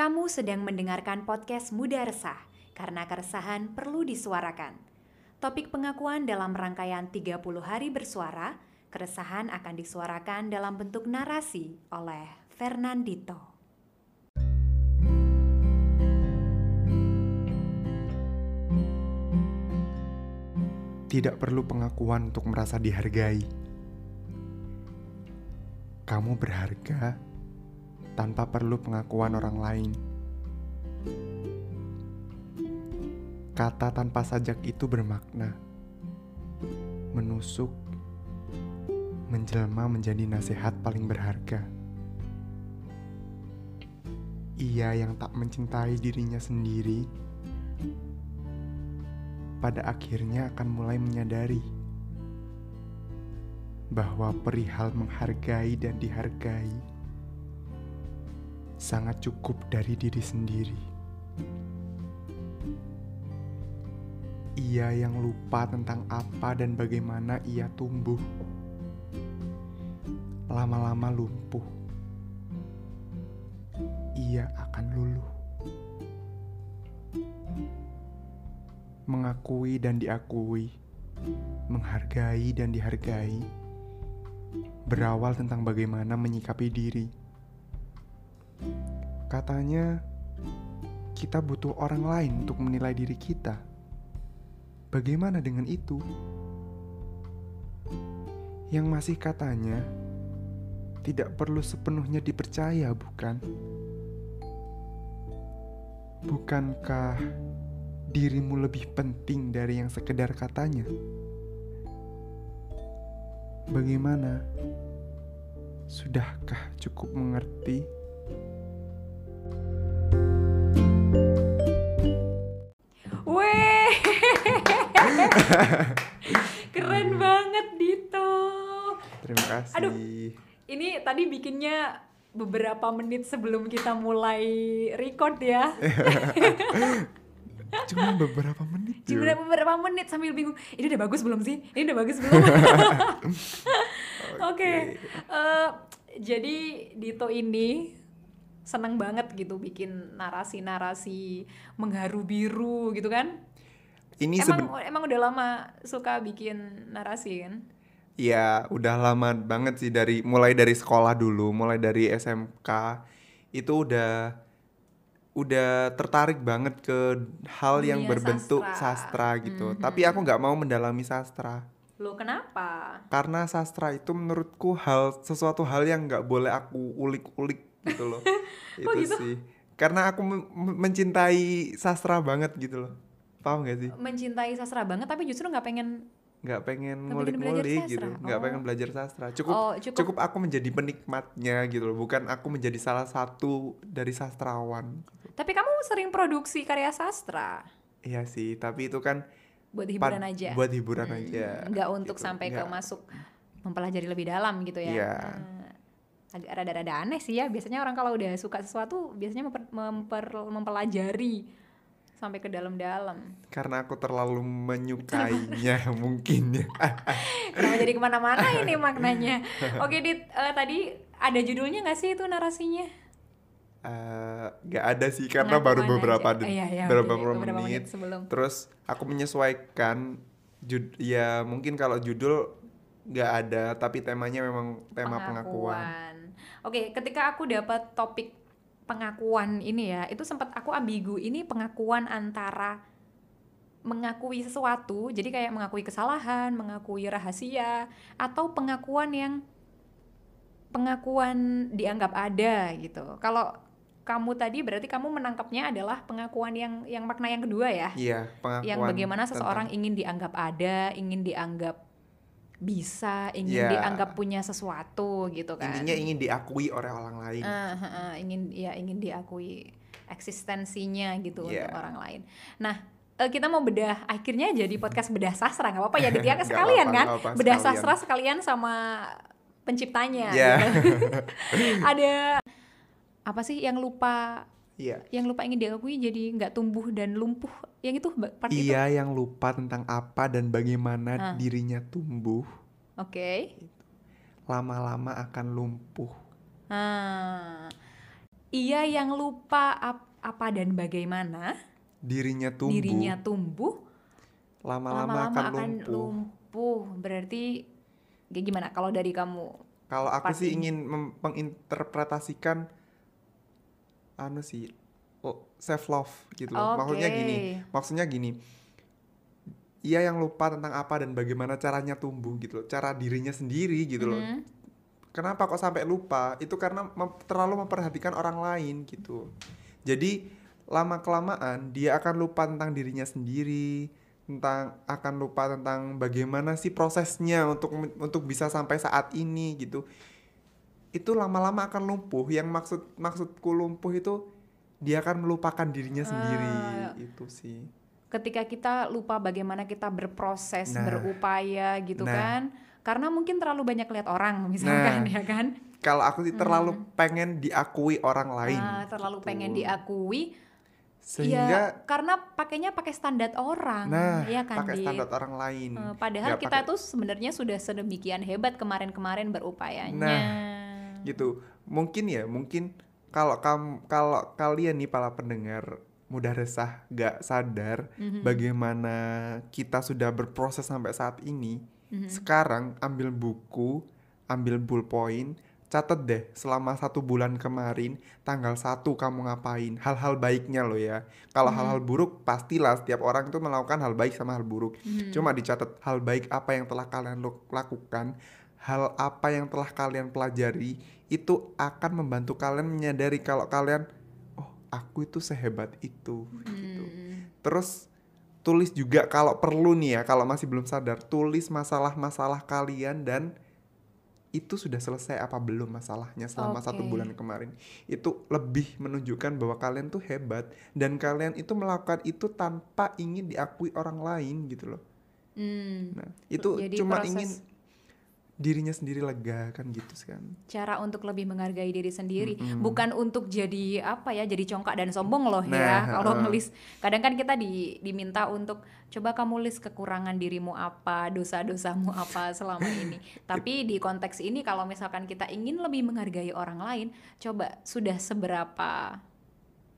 Kamu sedang mendengarkan podcast Muda Resah, karena keresahan perlu disuarakan. Topik pengakuan dalam rangkaian 30 hari bersuara, keresahan akan disuarakan dalam bentuk narasi oleh Fernandito. Tidak perlu pengakuan untuk merasa dihargai. Kamu berharga tanpa perlu pengakuan orang lain. Kata tanpa sajak itu bermakna menusuk, menjelma menjadi nasihat paling berharga. Ia yang tak mencintai dirinya sendiri, pada akhirnya akan mulai menyadari bahwa perihal menghargai dan dihargai sangat cukup dari diri sendiri. Ia yang lupa tentang apa dan bagaimana ia tumbuh, lama-lama lumpuh. Ia akan luluh. Mengakui dan diakui, menghargai dan dihargai, berawal tentang bagaimana menyikapi diri. Katanya, kita butuh orang lain untuk menilai diri kita. Bagaimana dengan itu? Yang masih katanya tidak perlu sepenuhnya dipercaya, bukan? Bukankah dirimu lebih penting dari yang sekedar katanya? Bagaimana? Sudahkah cukup mengerti? Weh, keren banget Dito. Terima kasih. Aduh. Ini tadi bikinnya beberapa menit sebelum kita mulai record ya. Cuma beberapa menit. Cuma beberapa menit sambil bingung. Ini udah bagus belum sih? Ini udah bagus belum? Oke. eh, jadi Dito ini seneng banget gitu bikin narasi-narasi mengharu biru gitu kan? Ini Emang emang udah lama suka bikin narasi kan? ya udah lama banget sih dari mulai dari sekolah dulu, mulai dari SMK itu udah udah tertarik banget ke hal yang Dunia berbentuk sastra. sastra, gitu. Mhm. Tapi aku nggak mau mendalami sastra Lo kenapa? karena sastra itu menurutku hal sesuatu hal yang nggak boleh aku ulik-ulik gitu loh. itu Kok gitu? sih. Karena aku men- mencintai sastra banget gitu loh. Paham gak sih? Mencintai sastra banget tapi justru nggak pengen nggak pengen ngulik-ngulik gitu nggak Oh. pengen belajar sastra cukup, Oh, cukup cukup- aku menjadi penikmatnya gitu loh bukan aku menjadi salah satu dari sastrawan Tapi kamu sering produksi karya sastra iya sih tapi itu kan buat hiburan aja. buat hiburan Hmm, aja Nggak untuk gitu. sampai ke Nggak. masuk mempelajari lebih dalam gitu ya. Iya. Hmm, Agak rada-rada aneh sih ya. Biasanya orang kalau udah suka sesuatu biasanya memper, memper- mempelajari sampai ke dalam-dalam. karena aku terlalu menyukainya mungkin ya Kenapa jadi ke mana-mana ini maknanya? Oke, Dit, eh, tadi ada judulnya nggak sih itu narasinya? Eh, nggak ada sih karena baru Pengakuan beberapa aja. Iya, iya, beberapa, beberapa menit, sebelum. terus aku menyesuaikan jud ya mungkin kalau judul nggak ada tapi temanya memang tema pengakuan. Oke, ketika aku dapat topik pengakuan ini ya, itu sempat aku ambigu. Ini pengakuan antara mengakui sesuatu, jadi kayak mengakui kesalahan, mengakui rahasia, atau pengakuan yang pengakuan dianggap ada gitu. Kalau kamu tadi berarti kamu menangkapnya adalah pengakuan yang yang makna yang kedua ya Iya, pengakuan. yang bagaimana tentang- seseorang ingin dianggap ada, ingin dianggap bisa, ingin Ya. dianggap punya sesuatu gitu kan. intinya ingin diakui oleh orang lain. Ah, ah, ah, ingin ya ingin diakui eksistensinya gitu Ya. untuk orang lain. Nah, eh, kita mau bedah akhirnya jadi podcast bedah sastra nggak apa-apa ya Dit, ya Nggak sekalian apa-apa, kan nggak apa-apa, bedah sekalian. sastra sekalian sama penciptanya Ya. gitu. ada apa sih yang lupa Iya. yang lupa ingin diakui jadi nggak tumbuh dan lumpuh yang itu part itu Ia yang lupa tentang apa dan bagaimana Ah. dirinya tumbuh, oke lama-lama akan lumpuh. Nah, ia yang lupa ap- apa dan bagaimana Dirinya tumbuh, dirinya tumbuh lama-lama akan akan lumpuh. lumpuh. Berarti kayak gimana kalau dari kamu? Kalau aku sih ingin menginterpretasikan anu sih, oh, self love gitu loh. Maksudnya gini, maksudnya gini. Ia yang lupa tentang apa dan bagaimana caranya tumbuh gitu loh, cara dirinya sendiri gitu loh. Mhm. Kenapa kok sampai lupa? Itu karena mem- terlalu memperhatikan orang lain gitu. Jadi lama kelamaan dia akan lupa tentang dirinya sendiri, tentang akan lupa tentang bagaimana sih prosesnya untuk untuk bisa sampai saat ini gitu. Itu lama-lama akan lumpuh. Yang maksud maksudku lumpuh itu dia akan melupakan dirinya sendiri Ah. itu sih. ketika kita lupa bagaimana kita berproses, Nah. berupaya gitu Nah. kan. Karena mungkin terlalu banyak lihat orang misalkan Nah. ya kan. Kalau aku sih terlalu pengen diakui orang lain. Nah, terlalu gitu. pengen diakui Sehingga ya karena pakainya pakai standar orang Nah, ya kan pakai standar orang lain. Eh, padahal Nggak kita pakai- tuh sebenarnya sudah sedemikian hebat kemarin-kemarin berupayanya. Nah, gitu. Mungkin ya, mungkin kalau kamu kalau kalian nih para pendengar mudah resah, gak sadar Mhm. bagaimana kita sudah berproses sampai saat ini. Mhm. Sekarang ambil buku, ambil ballpoint, catat deh selama satu bulan kemarin tanggal 1 kamu ngapain hal-hal baiknya loh ya kalau hal-hal buruk pastilah setiap orang itu melakukan hal baik sama hal buruk Mhm. cuma dicatat hal baik apa yang telah kalian lakukan hal apa yang telah kalian pelajari itu akan membantu kalian menyadari kalau kalian oh aku itu sehebat itu gitu Hmm. terus tulis juga kalau perlu nih ya kalau masih belum sadar tulis masalah-masalah kalian dan itu sudah selesai apa belum masalahnya selama satu Oke. bulan kemarin itu lebih menunjukkan bahwa kalian tuh hebat dan kalian itu melakukan itu tanpa ingin diakui orang lain gitu loh Hmm. nah itu Jadi cuma proses- ingin dirinya sendiri lega kan gitu kan. Cara untuk lebih menghargai diri sendiri Mm-mm. bukan untuk jadi apa ya jadi congkak dan sombong loh ya Nah, kalau heeh. ngelis kadang kan kita di, diminta untuk coba kamu list kekurangan dirimu apa dosa-dosamu apa selama ini. Tapi di konteks ini kalau misalkan kita ingin lebih menghargai orang lain coba sudah seberapa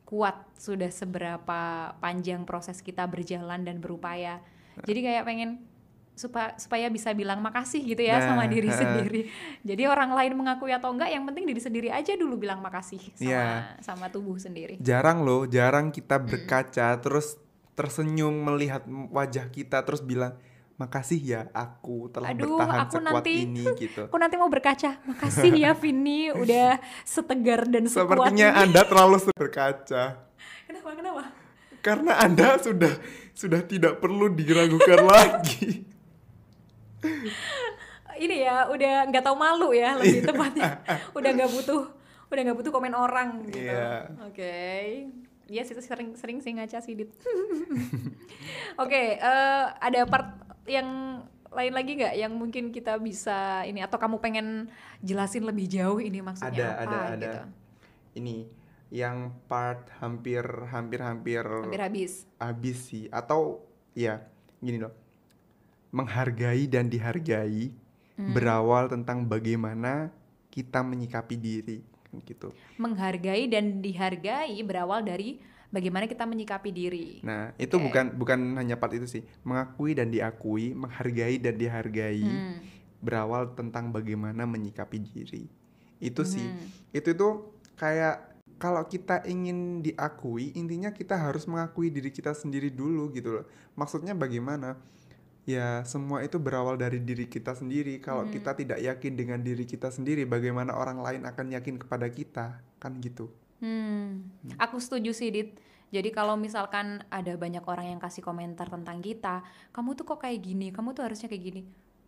kuat sudah seberapa panjang proses kita berjalan dan berupaya. Jadi kayak pengen supaya supaya bisa bilang makasih gitu ya sama Nah, diri heeh. sendiri. Jadi orang lain mengakui atau enggak yang penting diri sendiri aja dulu bilang makasih sama Iya. sama tubuh sendiri. Jarang loh jarang kita berkaca terus tersenyum melihat wajah kita terus bilang makasih ya aku telah Aduh, bertahan aku sekuat nanti- ini gitu. aku nanti mau berkaca makasih ya Vini udah setegar dan sekuat sepertinya ini. anda terlalu berkaca. Kenapa kenapa? Karena anda sudah sudah tidak perlu diragukan lagi ini ya udah nggak tahu malu ya lebih tepatnya udah nggak butuh udah nggak butuh komen orang gitu Iya. oke Iya sih itu sering sering sih ngaca sih Dit. Oke, eh, ada part yang lain lagi nggak yang mungkin kita bisa ini atau kamu pengen jelasin lebih jauh ini maksudnya Ada, apa ada, ada. gitu. ini yang part hampir hampir hampir Hampir habis. habis sih atau ya gini loh menghargai dan dihargai Hmm. berawal tentang bagaimana kita menyikapi diri kan gitu Menghargai dan dihargai berawal dari bagaimana kita menyikapi diri. nah itu bukan bukan hanya part itu sih mengakui dan diakui menghargai dan dihargai Hmm. berawal tentang bagaimana menyikapi diri itu sih Hmm. itu tuh kayak kalau kita ingin diakui intinya kita harus mengakui diri kita sendiri dulu gitu loh maksudnya bagaimana ya semua itu berawal dari diri kita sendiri kalau Hmm. kita tidak yakin dengan diri kita sendiri bagaimana orang lain akan yakin kepada kita kan gitu Hmm, aku setuju sih Dit. Jadi kalau misalkan ada banyak orang yang kasih komentar tentang kita, kamu tuh kok kayak gini, kamu tuh harusnya kayak gini.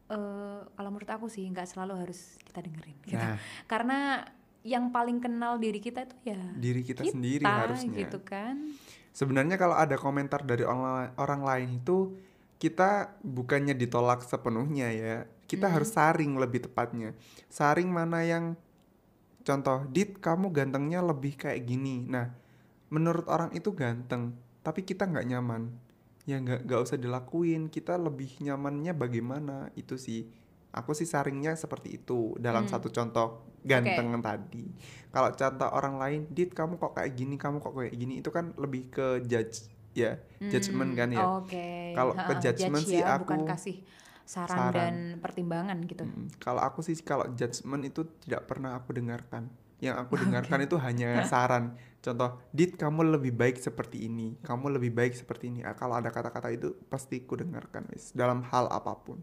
Eh, kalau menurut aku sih nggak selalu harus kita dengerin. Gitu. nah Karena yang paling kenal diri kita itu ya diri kita, sendiri harusnya gitu kan. sebenarnya kalau ada komentar dari orang, orang lain itu kita bukannya ditolak sepenuhnya ya kita Mhm. harus saring lebih tepatnya. Saring mana yang contoh dit kamu gantengnya lebih kayak gini. Nah menurut orang itu ganteng tapi kita nggak nyaman. Ya nggak nggak usah dilakuin kita lebih nyamannya bagaimana? Itu sih. Aku sih saringnya seperti itu dalam Hmm. satu contoh ganteng tadi. Kalau contoh orang lain, Dit kamu kok kayak gini, kamu kok kayak gini, itu kan lebih ke judge ya, Hmm, kan ya. Oke. Kalau ke Ha-ha, judgment judge sih ya, bukan aku kasih saran, saran. dan pertimbangan gitu. Mm, Kalau aku sih kalau judgement itu tidak pernah aku dengarkan. Yang aku dengarkan itu hanya saran. Contoh, Dit kamu lebih baik seperti ini, kamu lebih baik seperti ini. Ah, Kalau ada kata-kata itu pasti ku dengarkan wis dalam hal apa pun.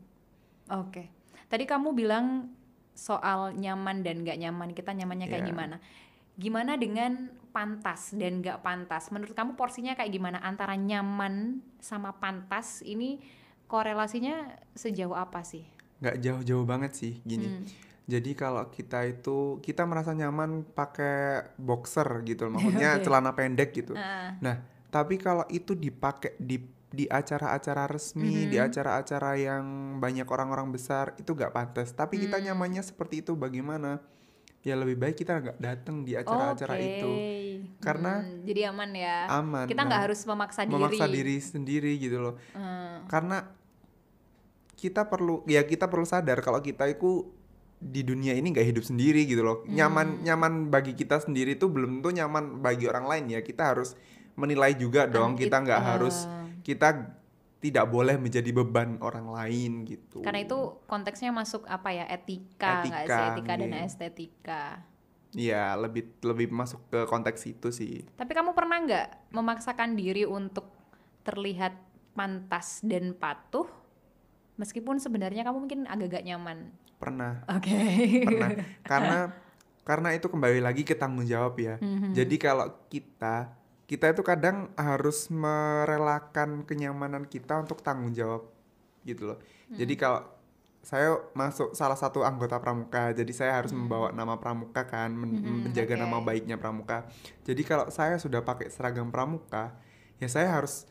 Oke. Tadi kamu bilang soal nyaman dan nggak nyaman. Kita nyamannya kayak Iya. gimana? Gimana dengan pantas dan nggak pantas? Menurut kamu porsinya kayak gimana antara nyaman sama pantas? Ini korelasinya sejauh apa sih? Nggak jauh-jauh banget sih gini. Hmm. Jadi kalau kita itu kita merasa nyaman pakai boxer gitu, loh, maksudnya Oke. celana pendek gitu. Ah, Nah, tapi kalau itu dipakai di di acara-acara resmi, di Mhm. acara-acara yang banyak orang-orang besar itu gak pantas. Tapi kita Hmm. nyamannya seperti itu bagaimana? Ya lebih baik kita nggak datang di acara-acara oke. itu. Karena Hmm, jadi aman ya. Aman. Kita nggak nah, harus memaksa diri. memaksa diri sendiri gitu loh. Hmm. Karena kita perlu ya kita perlu sadar kalau kita itu di dunia ini nggak hidup sendiri gitu loh. Nyaman Hmm. nyaman bagi kita sendiri itu belum tentu nyaman bagi orang lain ya. Kita harus menilai juga dong. An- Kita it- nggak eh, harus kita tidak boleh menjadi beban orang lain gitu. Karena itu konteksnya masuk apa ya etika nggak sih Etika, etika dan iya. estetika. Ya lebih lebih masuk ke konteks itu sih. Tapi kamu pernah nggak memaksakan diri untuk terlihat pantas dan patuh, meskipun sebenarnya kamu mungkin agak-agak nyaman. Pernah, Oke. pernah. karena karena itu kembali lagi ke tanggung jawab ya. Mhm. Jadi kalau kita kita itu kadang harus merelakan kenyamanan kita untuk tanggung jawab gitu loh. Jadi kalau saya masuk salah satu anggota pramuka, jadi saya harus membawa nama pramuka kan, men- Mhm, menjaga oke. nama baiknya pramuka. Jadi kalau saya sudah pakai seragam pramuka, ya saya harus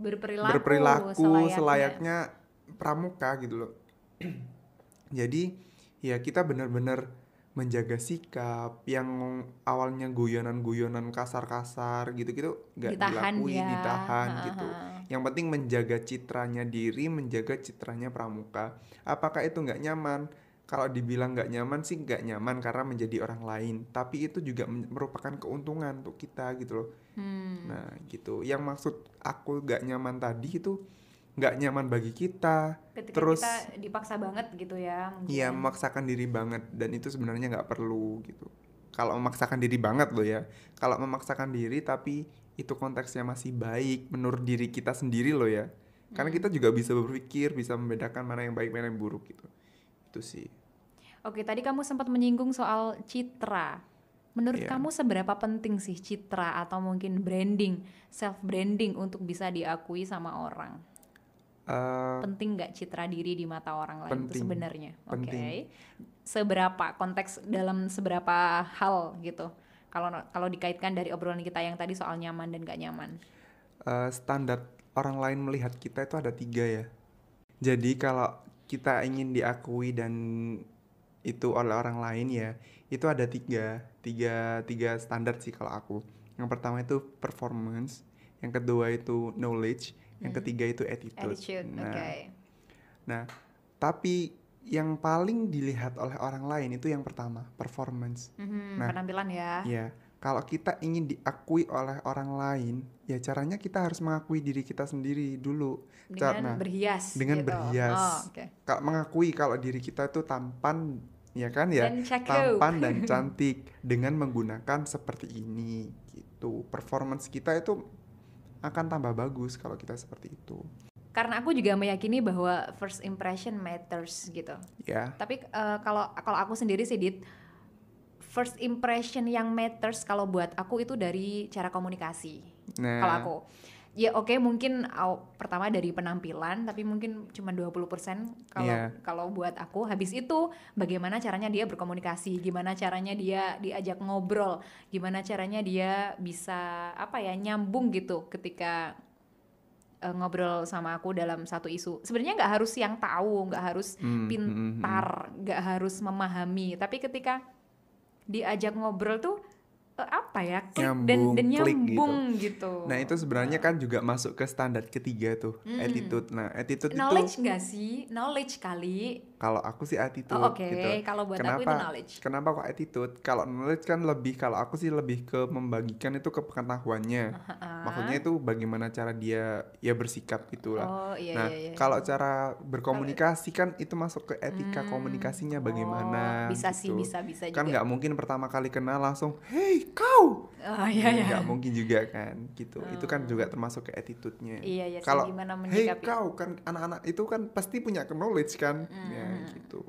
berperilaku, berperilaku selayaknya. selayaknya pramuka gitu loh. Jadi ya kita benar-benar menjaga sikap yang awalnya guyonan-guyonan kasar-kasar gitu-gitu nggak dilakuin, ya. ditahan Ha, gitu. Yang penting menjaga citranya diri, menjaga citranya pramuka. Apakah itu nggak nyaman? Kalau dibilang nggak nyaman sih nggak nyaman karena menjadi orang lain. Tapi itu juga merupakan keuntungan untuk kita gitu loh. Hmm. Nah gitu. Yang maksud aku gak nyaman tadi itu nggak nyaman bagi kita. Ketika terus kita dipaksa banget gitu ya. Iya memaksakan diri banget dan itu sebenarnya nggak perlu gitu. Kalau memaksakan diri banget loh ya. Kalau memaksakan diri tapi itu konteksnya masih baik menurut diri kita sendiri loh ya. Karena Hmm. kita juga bisa berpikir, bisa membedakan mana yang baik mana yang buruk gitu. Itu sih. Oke, tadi kamu sempat menyinggung soal citra. Menurut Iya. kamu seberapa penting sih citra atau mungkin branding, self branding untuk bisa diakui sama orang? Eh, Penting nggak citra diri di mata orang lain itu Penting. sebenarnya? Oke. Penting. Seberapa konteks dalam seberapa hal gitu? Kalau kalau dikaitkan dari obrolan kita yang tadi soal nyaman dan gak nyaman. eh, standar orang lain melihat kita itu ada tiga ya. Jadi kalau kita ingin diakui dan itu oleh orang lain ya, itu ada tiga, tiga, tiga standar sih kalau aku. Yang pertama itu performance, yang kedua itu knowledge, yang Hmm. ketiga itu attitude. Attitude. Nah, nah, tapi yang paling dilihat oleh orang lain itu yang pertama, performance. Mhm, Nah, penampilan ya. Ya, kalau kita ingin diakui oleh orang lain, ya caranya kita harus mengakui diri kita sendiri dulu. Dengan Nah, berhias. dengan gitu. berhias. Oh, oke. Kalau mengakui kalau diri kita itu tampan, ya kan ya, Dan tampan dan cantik dengan menggunakan seperti ini gitu. Performance kita itu akan tambah bagus kalau kita seperti itu. Karena aku juga meyakini bahwa first impression matters gitu. Ya, Tapi eh, kalau kalau aku sendiri sih Dit, first impression yang matters kalau buat aku itu dari cara komunikasi. nah, Kalau aku ya oke mungkin aw- pertama dari penampilan tapi mungkin cuma 20% kalau Iya. kalau buat aku habis itu bagaimana caranya dia berkomunikasi, gimana caranya dia diajak ngobrol, gimana caranya dia bisa apa ya nyambung gitu ketika eh, ngobrol sama aku dalam satu isu. Sebenarnya nggak harus yang tahu, nggak harus hmm, hmm, hmm, hmm. pintar, nggak harus memahami. Tapi ketika diajak ngobrol tuh apa ya klik Nyambung, dan dan klik gitu. nyambung gitu. Nah itu sebenarnya kan juga masuk ke standar ketiga tuh Mm-mm. attitude. Nah attitude knowledge itu nggak sih? Knowledge kali. kalau aku sih attitude Oh, Oke, gitu. kalau buat aku itu Kenapa? knowledge. Kenapa kok attitude? Kalau knowledge kan lebih kalau aku sih lebih ke membagikan itu ke pengetahuannya. Ha-ha. Maksudnya itu bagaimana cara dia ya bersikap gitulah. Oh iya nah, iya iya. kalau cara berkomunikasi kan itu masuk ke etika Hmm, komunikasinya oh, bagaimana bisa sih gitu. bisa bisa Kan nggak mungkin pertama kali kenal langsung, "Hey, kau." Oh iya iya. Nggak mungkin juga kan gitu. Itu kan juga termasuk ke attitude-nya. Iya iya Kalau Hey kau kan anak-anak itu kan pasti punya knowledge kan, ya Mm. gitu.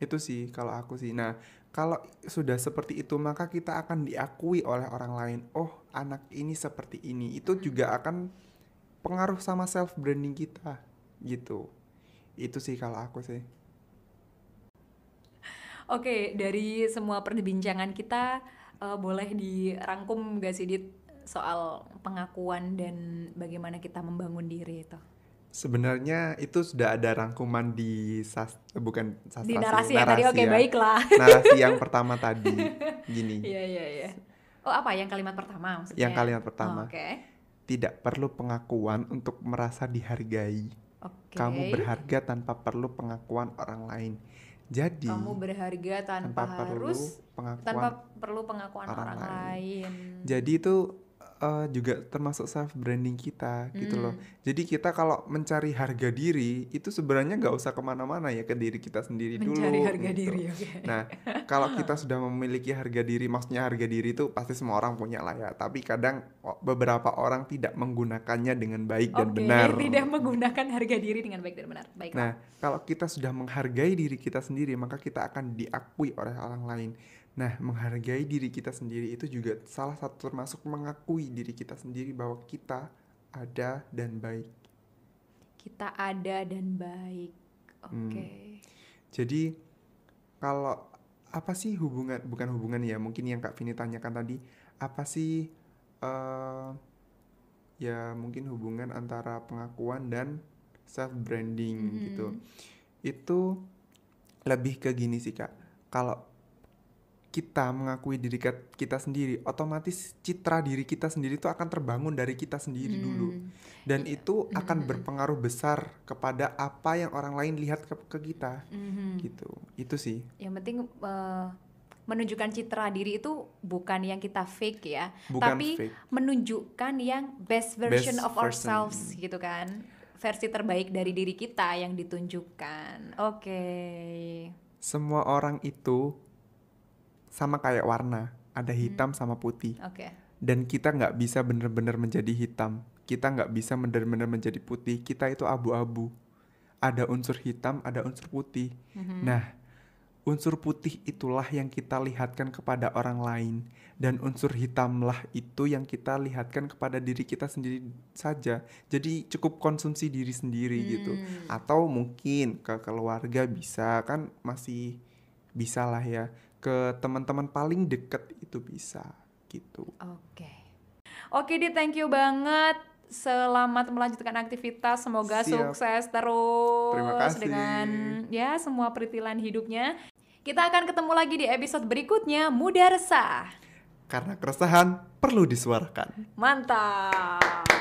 Itu sih kalau aku sih. Nah kalau sudah seperti itu maka kita akan diakui oleh orang lain. Oh anak ini seperti ini. Itu juga akan pengaruh sama self branding kita, gitu. Itu sih kalau aku sih. Oke, dari semua perbincangan kita eh, boleh dirangkum gak sih Dit soal pengakuan dan bagaimana kita membangun diri itu? Sebenarnya itu sudah ada rangkuman di sas bukan sastra Di sih, narasi yang tadi oke ya. baiklah. Narasi yang pertama tadi gini. Iya iya iya. Oh apa yang kalimat pertama maksudnya? Yang kalimat pertama. Oh, Oke. Tidak perlu pengakuan untuk merasa dihargai. Oke. Kamu berharga tanpa perlu pengakuan orang lain. Jadi Kamu berharga tanpa, tanpa perlu harus pengakuan. tanpa perlu pengakuan orang orang, lain. lain. Jadi itu eh, juga termasuk self branding kita gitu loh. Hmm. Jadi kita kalau mencari harga diri itu sebenarnya nggak usah ke mana-mana ya ke diri kita sendiri dulu. Mencari harga gitu. diri, oke. Nah kalau kita sudah memiliki harga diri, maksudnya harga diri itu pasti semua orang punya lah ya. Tapi kadang o- beberapa orang tidak menggunakannya dengan baik dan Oke, benar. tidak menggunakan harga diri dengan baik dan benar. Baiklah. Nah, kalau kita sudah menghargai diri kita sendiri, maka kita akan diakui oleh orang lain. Nah, menghargai diri kita sendiri itu juga salah satu termasuk mengakui diri kita sendiri bahwa kita ada dan baik. kita ada dan baik. Hmm. Oke. Jadi, kalau apa sih hubungan, bukan hubungan ya, mungkin yang Kak Vini tanyakan tadi, apa sih eh ya mungkin hubungan antara pengakuan dan self branding Mhm. gitu. Itu lebih ke gini sih Kak. Kalau kita mengakui diri kita sendiri, otomatis citra diri kita sendiri itu akan terbangun dari kita sendiri dulu. Hmm. Dan Iya. itu akan Mhm. berpengaruh besar kepada apa yang orang lain lihat ke, ke kita Mhm. gitu. Itu sih. Yang penting eh, menunjukkan citra diri itu bukan yang kita fake ya, Bukan tapi fake. menunjukkan yang best version Best of version. ourselves gitu kan. Versi terbaik dari diri kita yang ditunjukkan. Oke. Semua orang itu sama kayak warna, ada Hmm. hitam sama putih. Oke. Dan kita nggak bisa bener-bener menjadi hitam. Kita nggak bisa bener-bener menjadi putih. Kita itu abu-abu. Ada unsur hitam, ada unsur putih. Mhm. Nah, unsur putih itulah yang kita lihatkan kepada orang lain dan unsur hitamlah itu yang kita lihatkan kepada diri kita sendiri saja. Jadi cukup konsumsi diri sendiri gitu. Hmm. Atau mungkin ke keluarga bisa kan masih bisa lah ya. Ke teman-teman paling deket itu bisa gitu. Oke. Oke, Dit, thank you banget. Selamat melanjutkan aktivitas. Semoga Siap. sukses terus Terima kasih. dengan ya semua peritilan hidupnya. Kita akan ketemu lagi di episode berikutnya Muda Resah. Karena keresahan perlu disuarakan. Mantap.